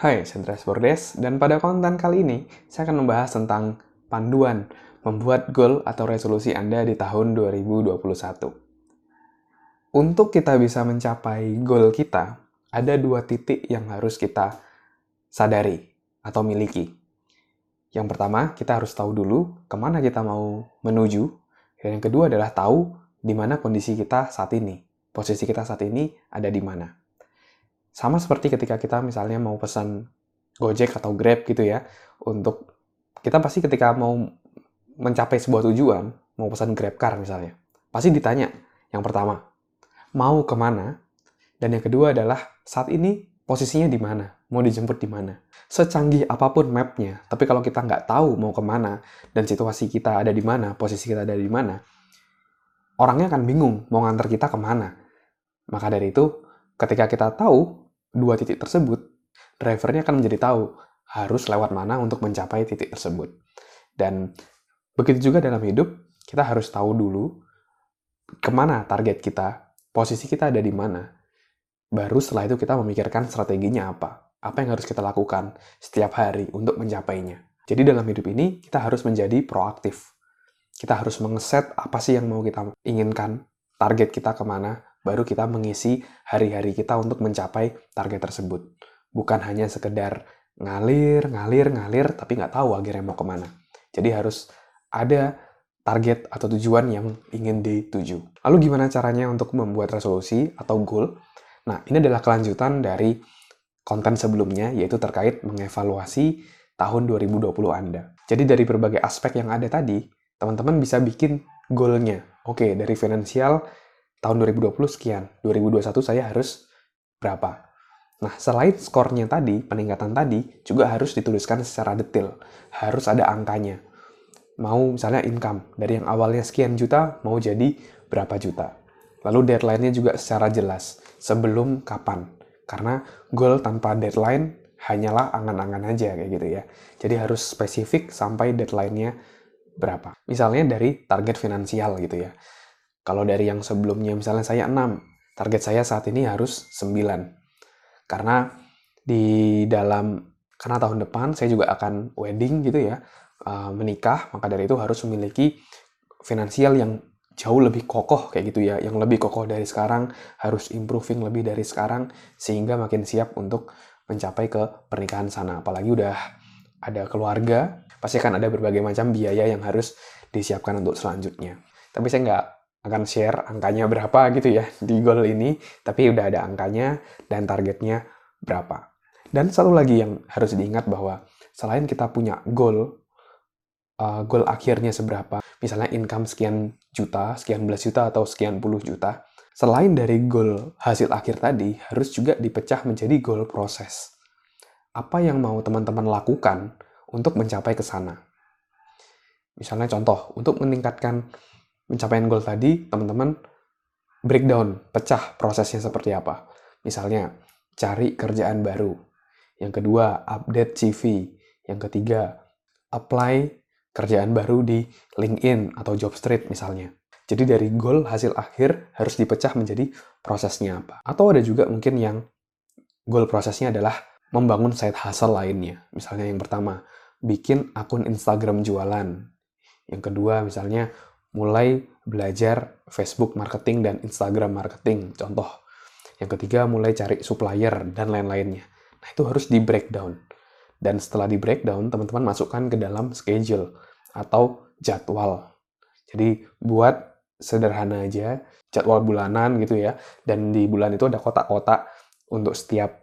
Hai, saya Bordes, dan pada konten kali ini saya akan membahas tentang panduan membuat goal atau resolusi Anda di tahun 2021. Untuk kita bisa mencapai goal kita, ada dua titik yang harus kita sadari atau miliki. Yang pertama, kita harus tahu dulu ke mana kita mau menuju, dan yang kedua adalah tahu di mana kondisi kita saat ini. Posisi kita saat ini ada di mana. Sama seperti ketika kita misalnya mau pesan Gojek atau Grab gitu ya, untuk kita pasti ketika mau mencapai sebuah tujuan, mau pesan Grab Car misalnya, pasti ditanya yang pertama, mau ke mana? Dan yang kedua adalah saat ini posisinya di mana, mau dijemput di mana. Secanggih apa pun mapnya, tapi kalau kita nggak tahu mau ke mana dan situasi kita ada di mana, posisi kita ada di mana, orangnya akan bingung mau nganter kita ke mana. Maka dari itu, ketika kita tahu dua titik tersebut, drivernya akan menjadi tahu harus lewat mana untuk mencapai titik tersebut. Dan begitu juga dalam hidup, kita harus tahu dulu ke mana target kita, posisi kita ada di mana. Baru setelah itu kita memikirkan strateginya apa, apa yang harus kita lakukan setiap hari untuk mencapainya. Jadi dalam hidup ini kita harus menjadi proaktif. Kita harus mengeset apa sih yang mau kita inginkan, target kita ke mana, baru kita mengisi hari-hari kita untuk mencapai target tersebut. Bukan hanya sekedar ngalir, ngalir, ngalir, tapi nggak tahu akhirnya mau ke mana. Jadi harus ada target atau tujuan yang ingin dituju. Lalu gimana caranya untuk membuat resolusi atau goal? Nah, ini adalah kelanjutan dari konten sebelumnya, yaitu terkait mengevaluasi tahun 2020 Anda. Jadi dari berbagai aspek yang ada tadi, teman-teman bisa bikin goalnya. Oke, dari finansial tahun 2020 sekian, 2021 saya harus berapa. Nah, selain skornya tadi, peningkatan tadi, juga harus dituliskan secara detail. Harus ada angkanya. Mau misalnya income, dari yang awalnya sekian juta, mau jadi berapa juta. Lalu deadline-nya juga secara jelas, sebelum kapan. Karena goal tanpa deadline hanyalah angan-angan aja kayak gitu ya. Jadi harus spesifik sampai deadline-nya berapa. Misalnya dari target finansial gitu ya. Kalau dari yang sebelumnya misalnya saya 6, target saya saat ini harus 9. Karena di dalam karena tahun depan saya juga akan wedding gitu ya, uh, menikah, maka dari itu harus memiliki finansial yang jauh lebih kokoh kayak gitu ya, yang lebih kokoh dari sekarang, harus improving lebih dari sekarang sehingga makin siap untuk mencapai ke pernikahan sana. Apalagi udah ada keluarga, pasti akan ada berbagai macam biaya yang harus disiapkan untuk selanjutnya. Tapi saya nggak akan share angkanya berapa gitu ya di goal ini, tapi udah ada angkanya dan targetnya berapa. Dan satu lagi yang harus diingat bahwa selain kita punya goal, uh, goal akhirnya seberapa, misalnya income sekian juta, sekian belas juta, atau sekian puluh juta, selain dari goal hasil akhir tadi, harus juga dipecah menjadi goal proses. Apa yang mau teman-teman lakukan untuk mencapai ke sana? Misalnya contoh, untuk meningkatkan pencapaian goal tadi, teman-teman breakdown, pecah prosesnya seperti apa. Misalnya, cari kerjaan baru. Yang kedua, update CV. Yang ketiga, apply kerjaan baru di LinkedIn atau Jobstreet misalnya. Jadi dari goal hasil akhir harus dipecah menjadi prosesnya apa. Atau ada juga mungkin yang goal prosesnya adalah membangun side hustle lainnya. Misalnya yang pertama, bikin akun Instagram jualan. Yang kedua misalnya mulai belajar Facebook marketing dan Instagram marketing, contoh. Yang ketiga, mulai cari supplier dan lain-lainnya. Nah, itu harus di breakdown. Dan setelah di breakdown, teman-teman masukkan ke dalam schedule atau jadwal. Jadi, buat sederhana aja, jadwal bulanan gitu ya. Dan di bulan itu ada kotak-kotak untuk setiap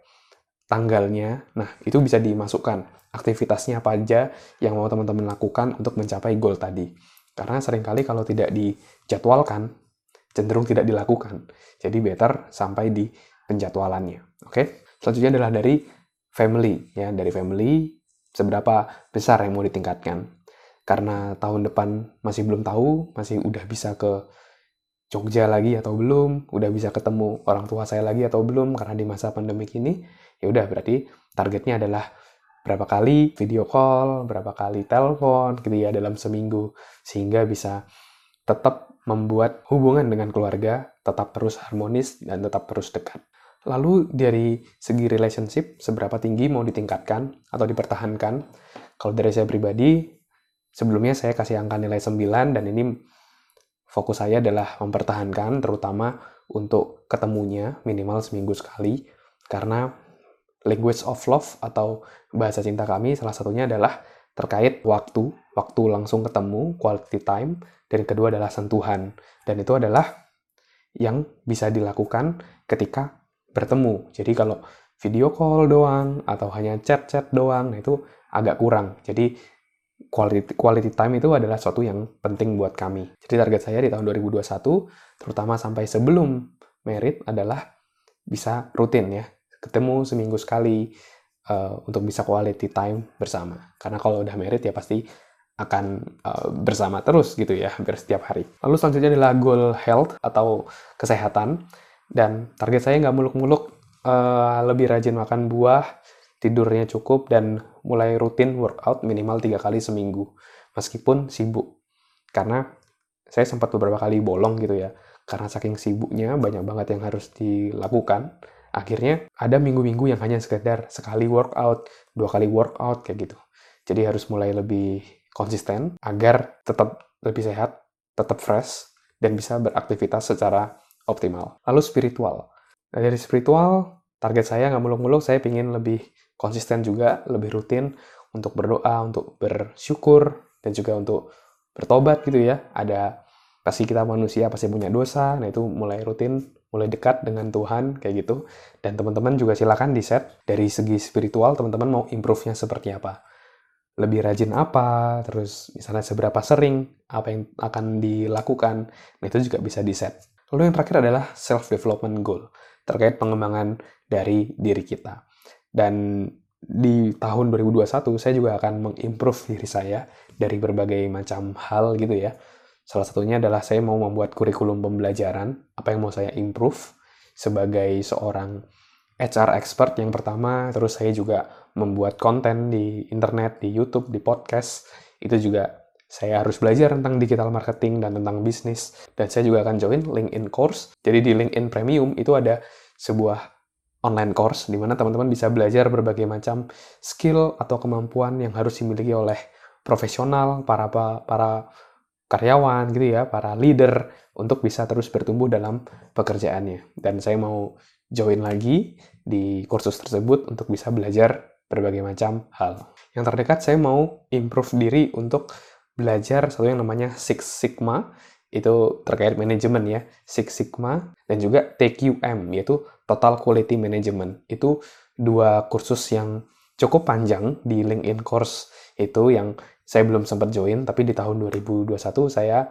tanggalnya. Nah, itu bisa dimasukkan aktivitasnya apa aja yang mau teman-teman lakukan untuk mencapai goal tadi. Karena sering kali kalau tidak dijadwalkan, cenderung tidak dilakukan. Jadi better sampai di penjadwalannya. Oke? Selanjutnya adalah dari family ya, dari family seberapa besar yang mau ditingkatkan. Karena tahun depan masih belum tahu, masih udah bisa ke Jogja lagi atau belum, udah bisa ketemu orang tua saya lagi atau belum karena di masa pandemi ini, ya udah berarti targetnya adalah berapa kali video call, berapa kali telepon gitu ya dalam seminggu sehingga bisa tetap membuat hubungan dengan keluarga tetap terus harmonis dan tetap terus dekat. Lalu dari segi relationship, seberapa tinggi mau ditingkatkan atau dipertahankan? Kalau dari saya pribadi, sebelumnya saya kasih angka nilai 9 dan ini fokus saya adalah mempertahankan terutama untuk ketemunya minimal seminggu sekali karena language of love atau bahasa cinta kami salah satunya adalah terkait waktu, waktu langsung ketemu, quality time, dan kedua adalah sentuhan. Dan itu adalah yang bisa dilakukan ketika bertemu. Jadi kalau video call doang atau hanya chat-chat doang, nah itu agak kurang. Jadi quality, quality time itu adalah suatu yang penting buat kami. Jadi target saya di tahun 2021, terutama sampai sebelum merit adalah bisa rutin ya, ketemu seminggu sekali uh, untuk bisa quality time bersama. Karena kalau udah merit ya pasti akan uh, bersama terus gitu ya, hampir setiap hari. Lalu selanjutnya adalah goal health atau kesehatan. Dan target saya nggak muluk-muluk, uh, lebih rajin makan buah, tidurnya cukup, dan mulai rutin workout minimal tiga kali seminggu. Meskipun sibuk. Karena saya sempat beberapa kali bolong gitu ya. Karena saking sibuknya, banyak banget yang harus dilakukan. Akhirnya ada minggu-minggu yang hanya sekedar sekali workout, dua kali workout, kayak gitu. Jadi harus mulai lebih konsisten agar tetap lebih sehat, tetap fresh, dan bisa beraktivitas secara optimal. Lalu spiritual. Nah, dari spiritual, target saya nggak muluk-muluk, saya ingin lebih konsisten juga, lebih rutin untuk berdoa, untuk bersyukur, dan juga untuk bertobat gitu ya. Ada pasti kita manusia pasti punya dosa, nah itu mulai rutin, mulai dekat dengan Tuhan kayak gitu. Dan teman-teman juga silakan di set dari segi spiritual, teman-teman mau improve-nya seperti apa. Lebih rajin apa, terus misalnya seberapa sering, apa yang akan dilakukan, nah itu juga bisa di set. Lalu yang terakhir adalah self-development goal, terkait pengembangan dari diri kita. Dan di tahun 2021, saya juga akan mengimprove diri saya dari berbagai macam hal gitu ya. Salah satunya adalah saya mau membuat kurikulum pembelajaran, apa yang mau saya improve sebagai seorang HR expert yang pertama, terus saya juga membuat konten di internet, di YouTube, di podcast, itu juga saya harus belajar tentang digital marketing dan tentang bisnis. Dan saya juga akan join LinkedIn course. Jadi di LinkedIn Premium itu ada sebuah online course di mana teman-teman bisa belajar berbagai macam skill atau kemampuan yang harus dimiliki oleh profesional, para para karyawan gitu ya, para leader untuk bisa terus bertumbuh dalam pekerjaannya. Dan saya mau join lagi di kursus tersebut untuk bisa belajar berbagai macam hal. Yang terdekat saya mau improve diri untuk belajar satu yang namanya Six Sigma, itu terkait manajemen ya, Six Sigma, dan juga TQM, yaitu Total Quality Management. Itu dua kursus yang cukup panjang di LinkedIn course itu yang saya belum sempat join, tapi di tahun 2021 saya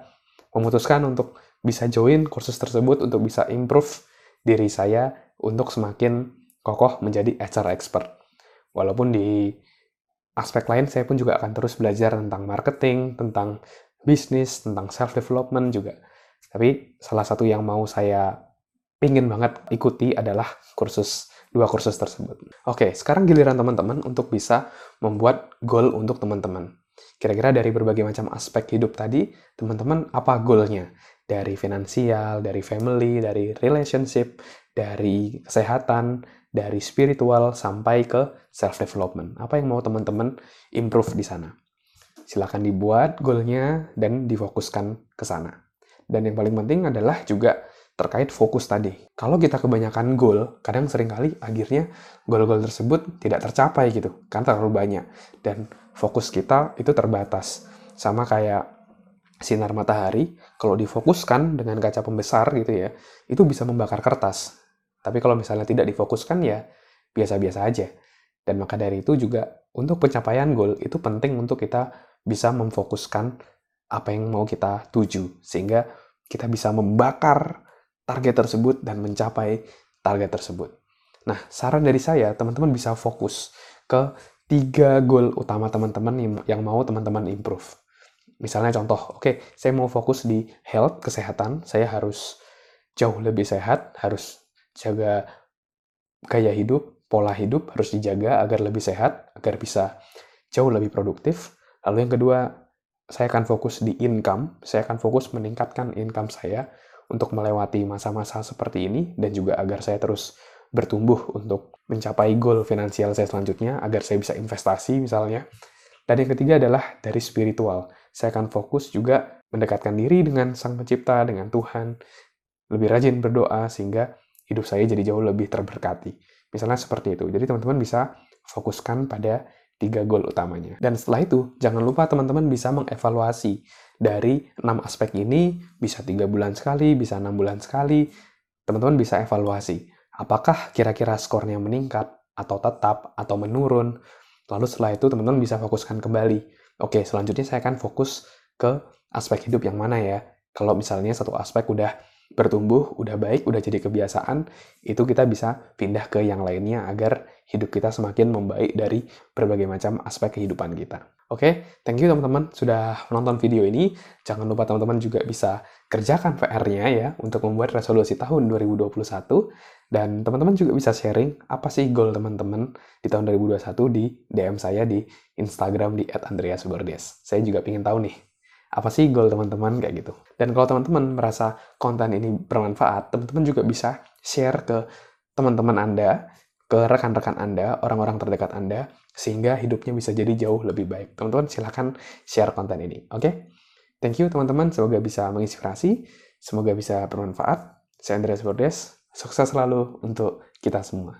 memutuskan untuk bisa join kursus tersebut untuk bisa improve diri saya untuk semakin kokoh menjadi HR expert. Walaupun di aspek lain saya pun juga akan terus belajar tentang marketing, tentang bisnis, tentang self development juga. Tapi salah satu yang mau saya pingin banget ikuti adalah kursus dua kursus tersebut. Oke, sekarang giliran teman-teman untuk bisa membuat goal untuk teman-teman. Kira-kira dari berbagai macam aspek hidup tadi, teman-teman apa goalnya? Dari finansial, dari family, dari relationship, dari kesehatan, dari spiritual sampai ke self development. Apa yang mau teman-teman improve di sana? Silahkan dibuat goalnya dan difokuskan ke sana. Dan yang paling penting adalah juga terkait fokus tadi. Kalau kita kebanyakan goal, kadang sering kali akhirnya goal-goal tersebut tidak tercapai gitu, karena terlalu banyak. Dan fokus kita itu terbatas. Sama kayak sinar matahari, kalau difokuskan dengan kaca pembesar gitu ya, itu bisa membakar kertas. Tapi kalau misalnya tidak difokuskan ya biasa-biasa aja. Dan maka dari itu juga untuk pencapaian goal itu penting untuk kita bisa memfokuskan apa yang mau kita tuju. Sehingga kita bisa membakar target tersebut dan mencapai target tersebut. Nah, saran dari saya, teman-teman bisa fokus ke tiga goal utama teman-teman yang mau teman-teman improve. Misalnya contoh, oke, okay, saya mau fokus di health, kesehatan, saya harus jauh lebih sehat, harus jaga gaya hidup, pola hidup harus dijaga agar lebih sehat, agar bisa jauh lebih produktif. Lalu yang kedua, saya akan fokus di income, saya akan fokus meningkatkan income saya untuk melewati masa-masa seperti ini dan juga agar saya terus bertumbuh untuk mencapai goal finansial saya selanjutnya agar saya bisa investasi misalnya. Dan yang ketiga adalah dari spiritual. Saya akan fokus juga mendekatkan diri dengan Sang Pencipta, dengan Tuhan, lebih rajin berdoa sehingga hidup saya jadi jauh lebih terberkati. Misalnya seperti itu. Jadi teman-teman bisa fokuskan pada tiga goal utamanya. Dan setelah itu, jangan lupa teman-teman bisa mengevaluasi dari enam aspek ini, bisa tiga bulan sekali, bisa enam bulan sekali, teman-teman bisa evaluasi. Apakah kira-kira skornya meningkat, atau tetap, atau menurun, Lalu setelah itu teman-teman bisa fokuskan kembali. Oke, selanjutnya saya akan fokus ke aspek hidup yang mana ya. Kalau misalnya satu aspek udah bertumbuh, udah baik, udah jadi kebiasaan, itu kita bisa pindah ke yang lainnya agar hidup kita semakin membaik dari berbagai macam aspek kehidupan kita. Oke, thank you teman-teman sudah menonton video ini. Jangan lupa teman-teman juga bisa kerjakan PR-nya ya untuk membuat resolusi tahun 2021 dan teman-teman juga bisa sharing apa sih goal teman-teman di tahun 2021 di DM saya di Instagram di @andreasbordes. Saya juga ingin tahu nih apa sih goal teman-teman kayak gitu. Dan kalau teman-teman merasa konten ini bermanfaat, teman-teman juga bisa share ke teman-teman Anda ke rekan-rekan Anda, orang-orang terdekat Anda, sehingga hidupnya bisa jadi jauh lebih baik. Teman-teman silahkan share konten ini, oke? Okay? Thank you teman-teman, semoga bisa menginspirasi, semoga bisa bermanfaat. Saya Andreas Bordes, sukses selalu untuk kita semua.